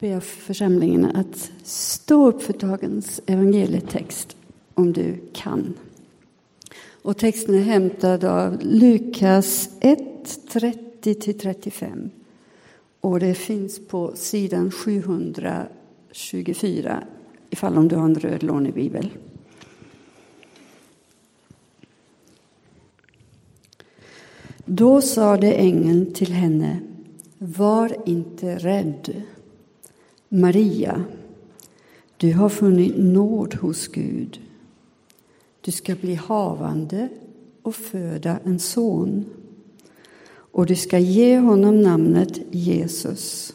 ber församlingen att stå upp för dagens evangelietext om du kan. Och texten är hämtad av Lukas 1, 30-35. Och det finns på sidan 724 ifall om du har en röd lånebibel. Då sade ängeln till henne, var inte rädd. Maria, du har funnit nåd hos Gud. Du ska bli havande och föda en son och du ska ge honom namnet Jesus.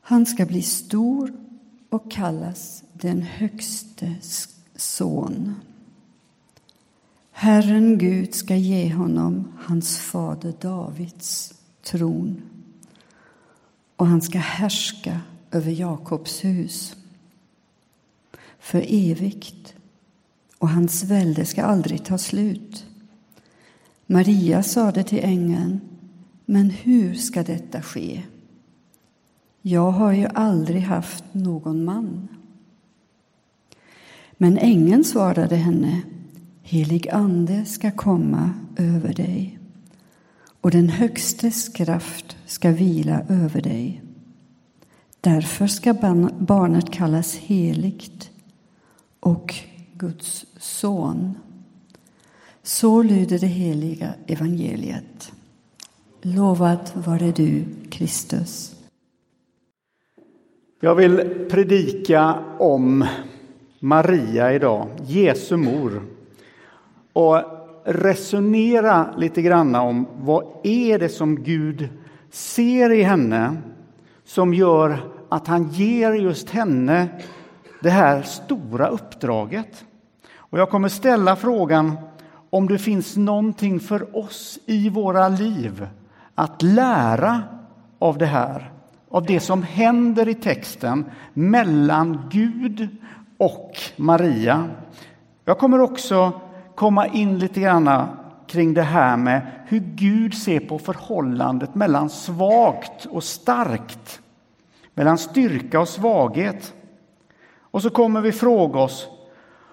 Han ska bli stor och kallas den högstes son. Herren Gud ska ge honom hans fader Davids tron och han ska härska över Jakobs hus för evigt och hans välde ska aldrig ta slut. Maria sade till ängeln, men hur ska detta ske? Jag har ju aldrig haft någon man. Men ängeln svarade henne, helig ande ska komma över dig och den Högstes kraft ska vila över dig. Därför ska barnet kallas heligt och Guds son. Så lyder det heliga evangeliet. Lovad vare du, Kristus. Jag vill predika om Maria idag, Jesu mor. Och resonera lite grann om vad är det som Gud ser i henne som gör att han ger just henne det här stora uppdraget. Och jag kommer ställa frågan om det finns någonting för oss i våra liv att lära av det här, av det som händer i texten mellan Gud och Maria. Jag kommer också komma in lite grann kring det här med hur Gud ser på förhållandet mellan svagt och starkt, mellan styrka och svaghet. Och så kommer vi fråga oss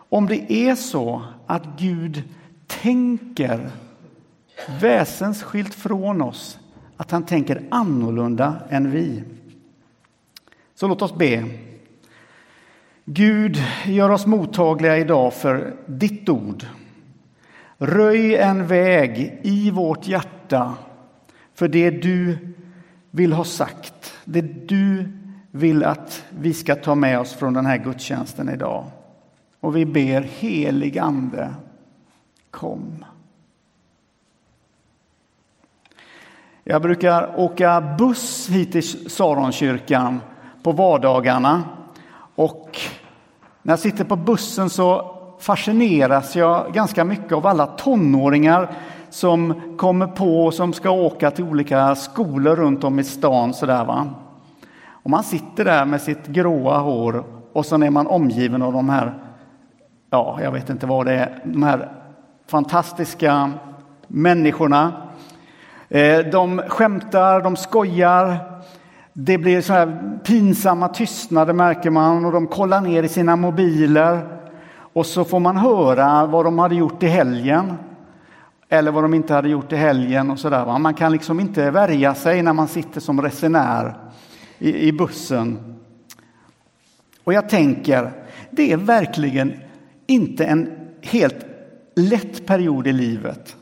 om det är så att Gud tänker väsensskilt från oss, att han tänker annorlunda än vi. Så låt oss be. Gud, gör oss mottagliga idag för ditt ord. Röj en väg i vårt hjärta för det du vill ha sagt, det du vill att vi ska ta med oss från den här gudstjänsten idag. Och vi ber helig Ande, kom. Jag brukar åka buss hit till Saronkyrkan på vardagarna. Och när jag sitter på bussen så fascineras jag ganska mycket av alla tonåringar som kommer på och som ska åka till olika skolor runt om i stan. Sådär, va? Och man sitter där med sitt gråa hår och så är man omgiven av de här, ja, jag vet inte vad det är, de här fantastiska människorna. Eh, de skämtar, de skojar. Det blir så här pinsamma tystnader märker man och de kollar ner i sina mobiler. Och så får man höra vad de hade gjort i helgen. Eller vad de inte hade gjort i helgen och sådär. Man kan liksom inte värja sig när man sitter som resenär i, i bussen. Och jag tänker, det är verkligen inte en helt lätt period i livet.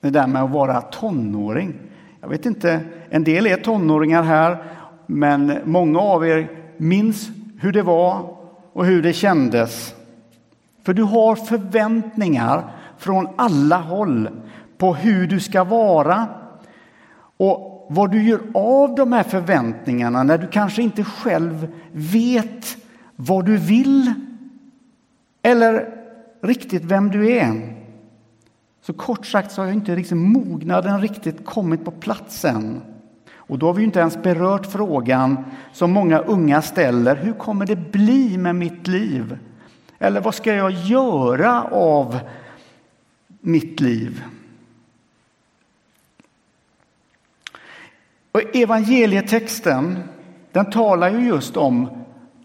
Det där med att vara tonåring. Jag vet inte, en del är tonåringar här, men många av er minns hur det var och hur det kändes. För du har förväntningar från alla håll på hur du ska vara. Och vad du gör av de här förväntningarna när du kanske inte själv vet vad du vill eller riktigt vem du är. Så kort sagt så har inte liksom mognaden riktigt kommit på plats än. Och då har vi inte ens berört frågan som många unga ställer. Hur kommer det bli med mitt liv? Eller vad ska jag göra av mitt liv? Och evangelietexten den talar ju just om,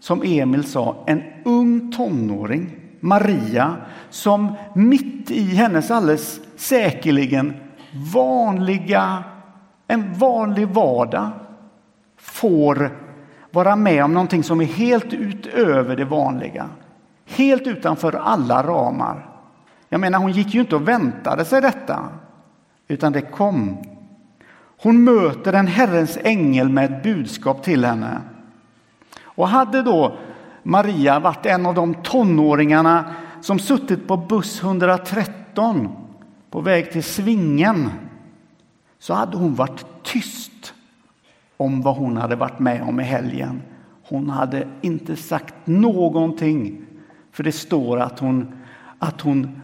som Emil sa, en ung tonåring, Maria, som mitt i hennes alldeles säkerligen vanliga, en vanlig vardag får vara med om någonting som är helt utöver det vanliga. Helt utanför alla ramar. Jag menar, hon gick ju inte och väntade sig detta, utan det kom. Hon möter en Herrens ängel med ett budskap till henne. Och hade då Maria varit en av de tonåringarna som suttit på buss 113 på väg till Svingen så hade hon varit tyst om vad hon hade varit med om i helgen. Hon hade inte sagt någonting, för det står att hon, att hon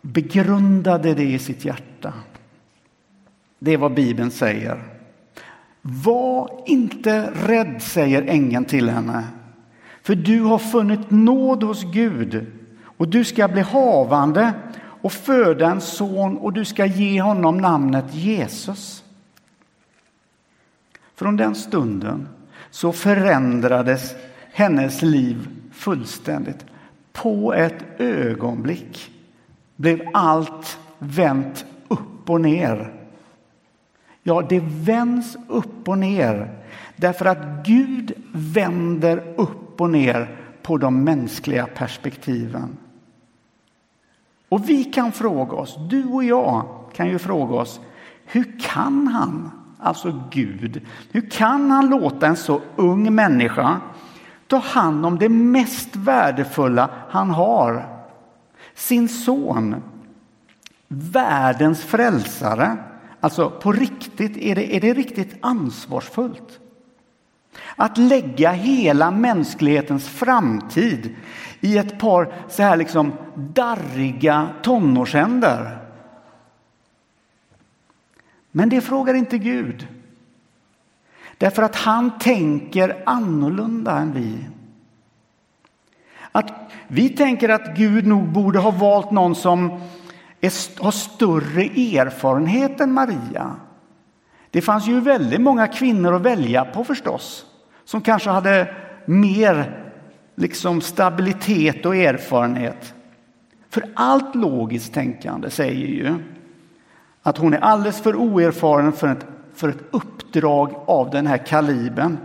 begrundade det i sitt hjärta. Det är vad Bibeln säger. Var inte rädd, säger ängeln till henne, för du har funnit nåd hos Gud och du ska bli havande och föda en son och du ska ge honom namnet Jesus. Från den stunden så förändrades hennes liv fullständigt. På ett ögonblick blev allt vänt upp och ner. Ja, det vänds upp och ner därför att Gud vänder upp och ner på de mänskliga perspektiven. Och vi kan fråga oss, du och jag kan ju fråga oss, hur kan han, alltså Gud, hur kan han låta en så ung människa ta hand om det mest värdefulla han har, sin son, världens frälsare? Alltså på riktigt, är det, är det riktigt ansvarsfullt? Att lägga hela mänsklighetens framtid i ett par så här liksom darriga tonårshänder. Men det frågar inte Gud. Därför att han tänker annorlunda än vi. Att vi tänker att Gud nog borde ha valt någon som är, har större erfarenhet än Maria. Det fanns ju väldigt många kvinnor att välja på förstås, som kanske hade mer liksom stabilitet och erfarenhet. För allt logiskt tänkande säger ju att hon är alldeles för oerfaren för ett, för ett uppdrag av den här kalibern.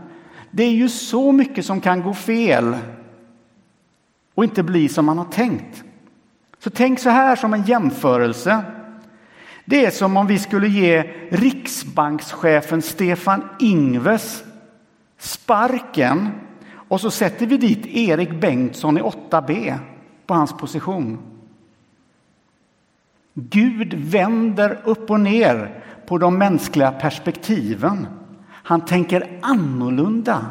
Det är ju så mycket som kan gå fel och inte bli som man har tänkt. Så tänk så här som en jämförelse. Det är som om vi skulle ge riksbankschefen Stefan Ingves sparken och så sätter vi dit Erik Bengtsson i 8B på hans position. Gud vänder upp och ner på de mänskliga perspektiven. Han tänker annorlunda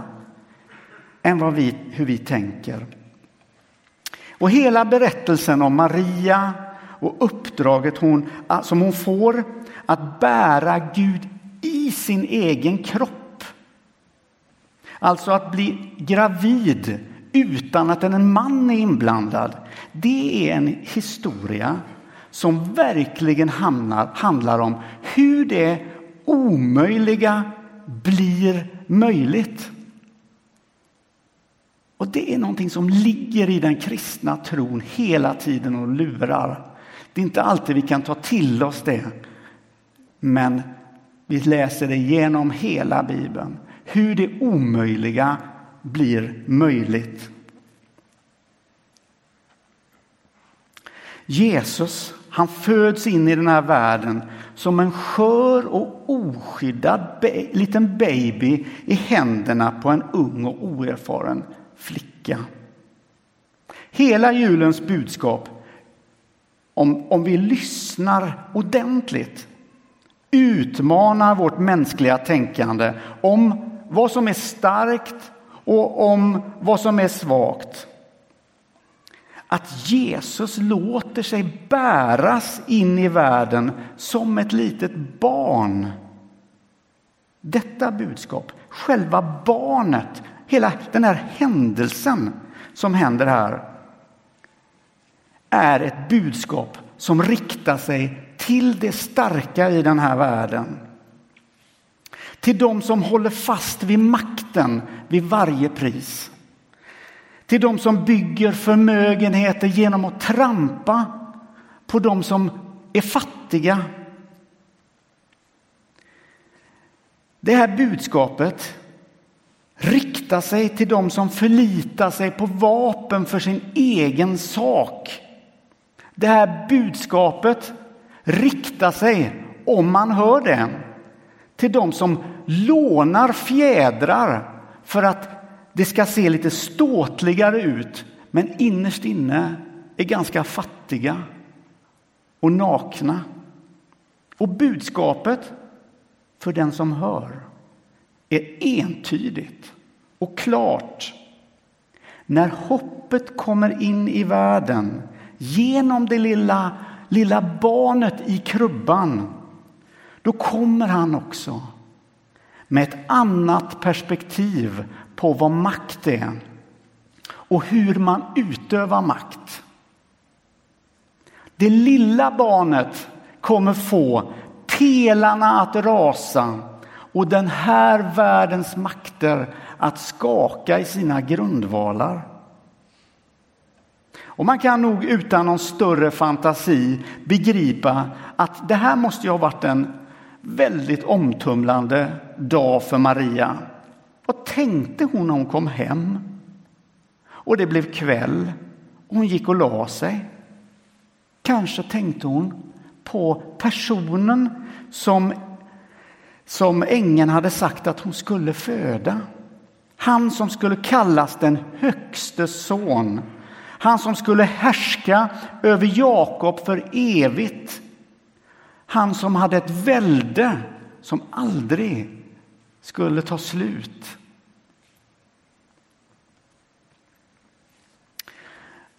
än vad vi, hur vi tänker. Och hela berättelsen om Maria och uppdraget hon, som hon får att bära Gud i sin egen kropp. Alltså att bli gravid utan att en man är inblandad. Det är en historia som verkligen hamnar, handlar om hur det omöjliga blir möjligt. Och det är någonting som ligger i den kristna tron hela tiden och lurar. Det är inte alltid vi kan ta till oss det. Men vi läser det genom hela Bibeln. Hur det omöjliga blir möjligt. Jesus, han föds in i den här världen som en skör och oskyddad liten baby i händerna på en ung och oerfaren flicka. Hela julens budskap, om, om vi lyssnar ordentligt, utmanar vårt mänskliga tänkande om vad som är starkt och om vad som är svagt. Att Jesus låter sig bäras in i världen som ett litet barn. Detta budskap, själva barnet, hela den här händelsen som händer här är ett budskap som riktar sig till det starka i den här världen. till de som håller fast vid makten vid varje pris. Till de som bygger förmögenheter genom att trampa på de som är fattiga. Det här budskapet riktar sig till de som förlitar sig på vapen för sin egen sak. Det här budskapet riktar sig, om man hör det, till de som lånar fjädrar för att det ska se lite ståtligare ut men innerst inne är ganska fattiga och nakna. Och budskapet för den som hör är entydigt och klart. När hoppet kommer in i världen genom det lilla, lilla barnet i krubban då kommer han också med ett annat perspektiv på vad makt är och hur man utövar makt. Det lilla barnet kommer få pelarna att rasa och den här världens makter att skaka i sina grundvalar. Och man kan nog utan någon större fantasi begripa att det här måste ju ha varit en väldigt omtumlande dag för Maria. Vad tänkte hon när hon kom hem? Och det blev kväll och hon gick och la sig. Kanske tänkte hon på personen som, som ängeln hade sagt att hon skulle föda. Han som skulle kallas den högste son. Han som skulle härska över Jakob för evigt. Han som hade ett välde som aldrig skulle ta slut.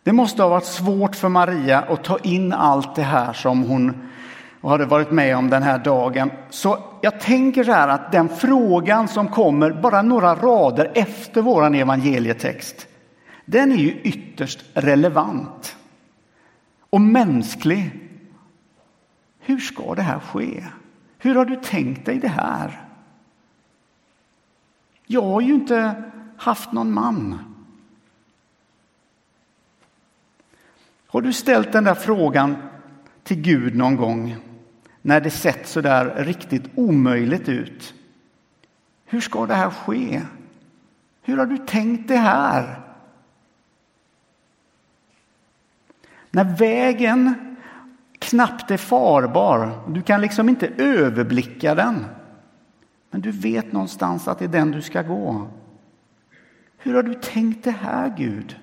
Det måste ha varit svårt för Maria att ta in allt det här som hon hade varit med om den här dagen. Så jag tänker så här att den frågan som kommer bara några rader efter vår evangelietext, den är ju ytterst relevant och mänsklig hur ska det här ske? Hur har du tänkt dig det här? Jag har ju inte haft någon man. Har du ställt den där frågan till Gud någon gång när det sett så där riktigt omöjligt ut? Hur ska det här ske? Hur har du tänkt det här? När vägen knappt är farbar. Du kan liksom inte överblicka den. Men du vet någonstans att det är den du ska gå. Hur har du tänkt det här, Gud?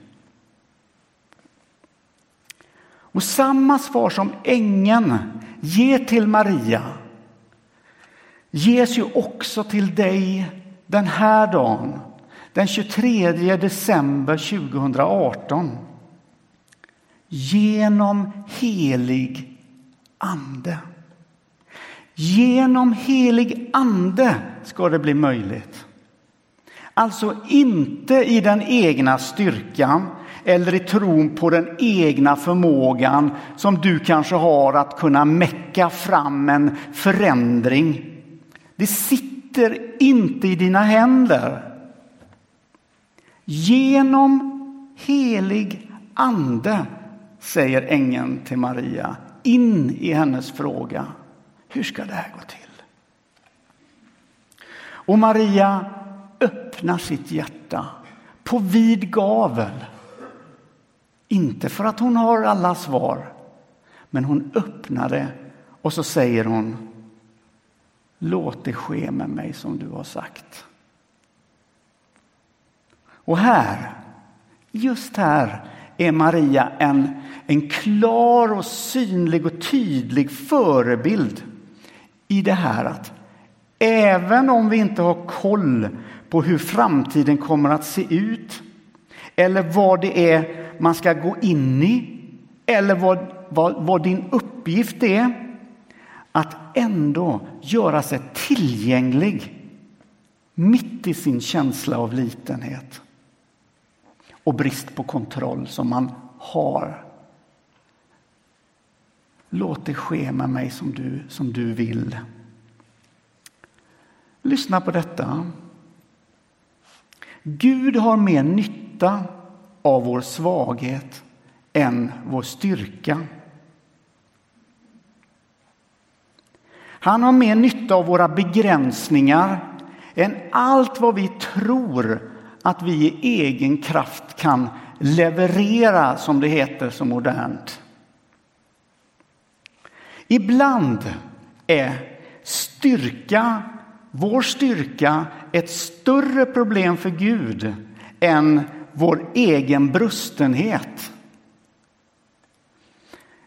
Och samma svar som ängeln ger till Maria ges ju också till dig den här dagen, den 23 december 2018 genom helig ande. Genom helig ande ska det bli möjligt. Alltså inte i den egna styrkan eller i tron på den egna förmågan som du kanske har att kunna mecka fram en förändring. Det sitter inte i dina händer. Genom helig ande säger ängeln till Maria in i hennes fråga. Hur ska det här gå till? Och Maria öppnar sitt hjärta på vid gavel. Inte för att hon har alla svar, men hon öppnar det och så säger hon Låt det ske med mig som du har sagt. Och här, just här, är Maria en, en klar och synlig och tydlig förebild i det här att även om vi inte har koll på hur framtiden kommer att se ut eller vad det är man ska gå in i eller vad, vad, vad din uppgift är att ändå göra sig tillgänglig mitt i sin känsla av litenhet och brist på kontroll som man har. Låt det ske med mig som du, som du vill. Lyssna på detta. Gud har mer nytta av vår svaghet än vår styrka. Han har mer nytta av våra begränsningar än allt vad vi tror att vi i egen kraft kan leverera, som det heter så modernt. Ibland är styrka, vår styrka, ett större problem för Gud än vår egen brustenhet.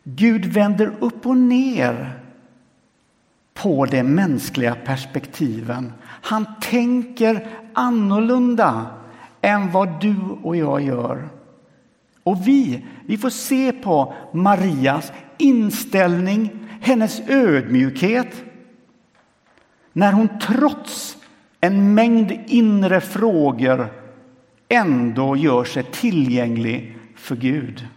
Gud vänder upp och ner på de mänskliga perspektiven. Han tänker annorlunda än vad du och jag gör. Och vi, vi får se på Marias inställning, hennes ödmjukhet när hon trots en mängd inre frågor ändå gör sig tillgänglig för Gud.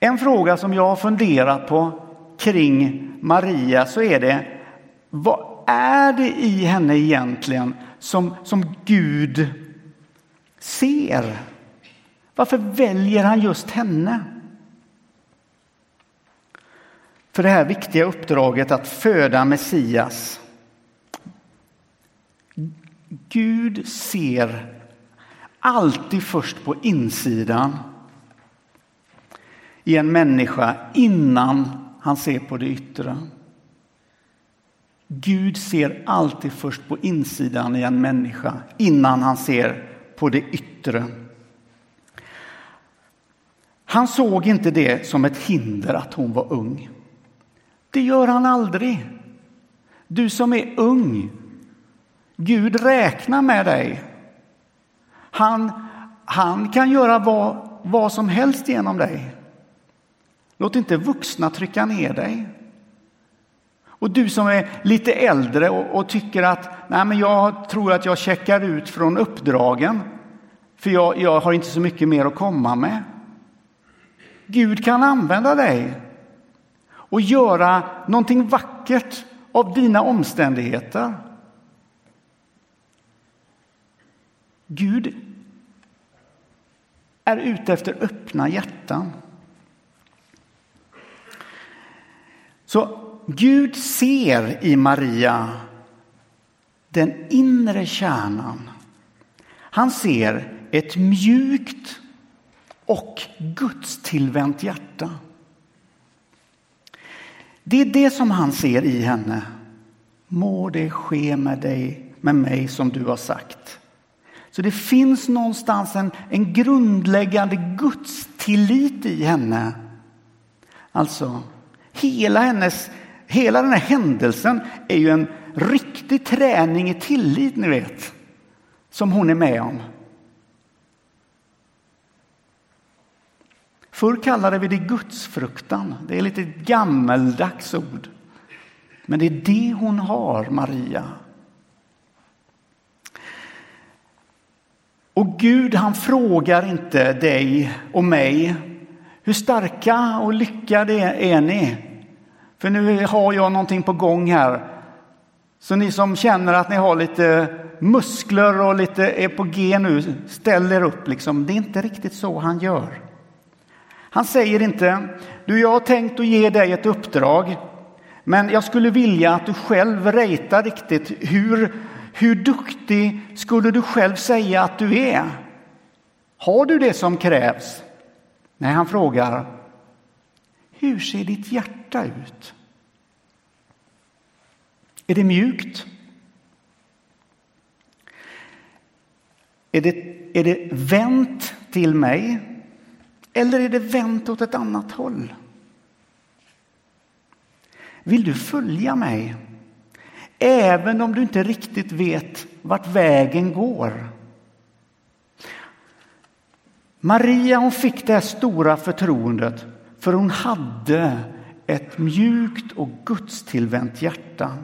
En fråga som jag har funderat på kring Maria så är det vad är det i henne egentligen som, som Gud ser? Varför väljer han just henne? För det här viktiga uppdraget att föda Messias. Gud ser alltid först på insidan i en människa innan han ser på det yttre. Gud ser alltid först på insidan i en människa innan han ser på det yttre. Han såg inte det som ett hinder att hon var ung. Det gör han aldrig. Du som är ung, Gud räknar med dig. Han, han kan göra vad, vad som helst genom dig. Låt inte vuxna trycka ner dig. Och du som är lite äldre och, och, tycker att Nej, men jag tror att jag checkar ut från uppdragen för jag, jag har inte så mycket mer att komma med. Gud kan använda dig och göra någonting vackert av dina omständigheter. Gud är ute efter öppna hjärtan. Så Gud ser i Maria den inre kärnan. Han ser ett mjukt och gudstillvänt hjärta. Det är det som han ser i henne. Må det ske med dig, med mig som du har sagt. Så det finns någonstans en, en grundläggande gudstillit i henne. Alltså, hela hennes hela den här händelsen är ju en riktig träning i tillit, ni vet, som hon är med om. Förr kallade vi det gudsfruktan. Det är lite gammeldags ord. Men det är det hon har, Maria. Och Gud, han frågar inte dig och mig hur starka och lyckade är ni? För nu har jag någonting på gång här. Så ni som känner att ni har lite muskler och lite är på G nu, ställ er upp. Liksom. Det är inte riktigt så han gör. Han säger inte, du jag har tänkt att ge dig ett uppdrag, men jag skulle vilja att du själv rejtar riktigt. Hur, hur duktig skulle du själv säga att du är? Har du det som krävs? Nej, han frågar, hur ser ditt hjärta ut? Är det mjukt? Är det, är det vänt till mig? Eller är det vänt åt ett annat håll? Vill du följa mig? Även om du inte riktigt vet vart vägen går. Maria hon fick det här stora förtroendet för hon hade ett mjukt och gudstillvänt hjärta.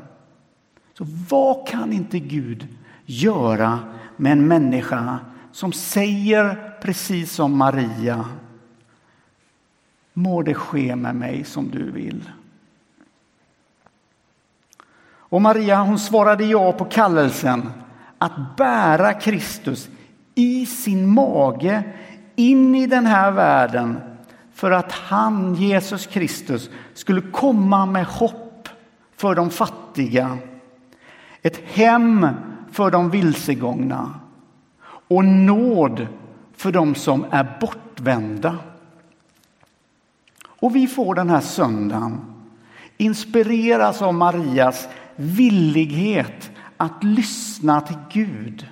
Så vad kan inte Gud göra med en människa som säger precis som Maria. Må det ske med mig som du vill. Och Maria hon svarade ja på kallelsen att bära Kristus i sin mage in i den här världen för att han, Jesus Kristus, skulle komma med hopp för de fattiga, ett hem för de vilsegångna och nåd för de som är bortvända. Och vi får den här söndagen inspireras av Marias villighet att lyssna till Gud.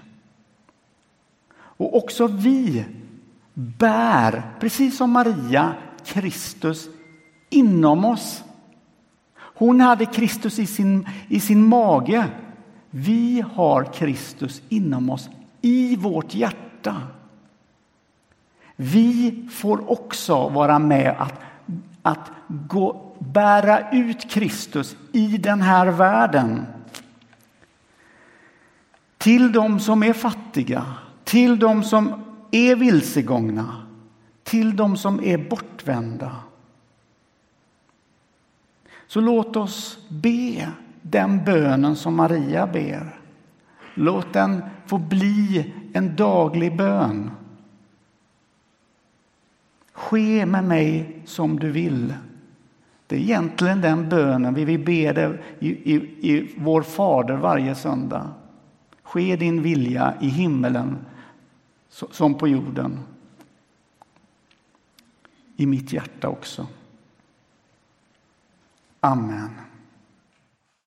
Och också vi bär, precis som Maria, Kristus inom oss. Hon hade Kristus i sin, i sin mage. Vi har Kristus inom oss, i vårt hjärta. Vi får också vara med att, att gå, bära ut Kristus i den här världen. Till de som är fattiga, till de som är vilsegångna, till de som är bortvända. Så låt oss be den bönen som Maria ber. Låt den få bli en daglig bön. Ske med mig som du vill. Det är egentligen den bönen vi vill be det i, i, i vår Fader varje söndag. Ske din vilja i himmelen som på jorden. I mitt hjärta också. Amen.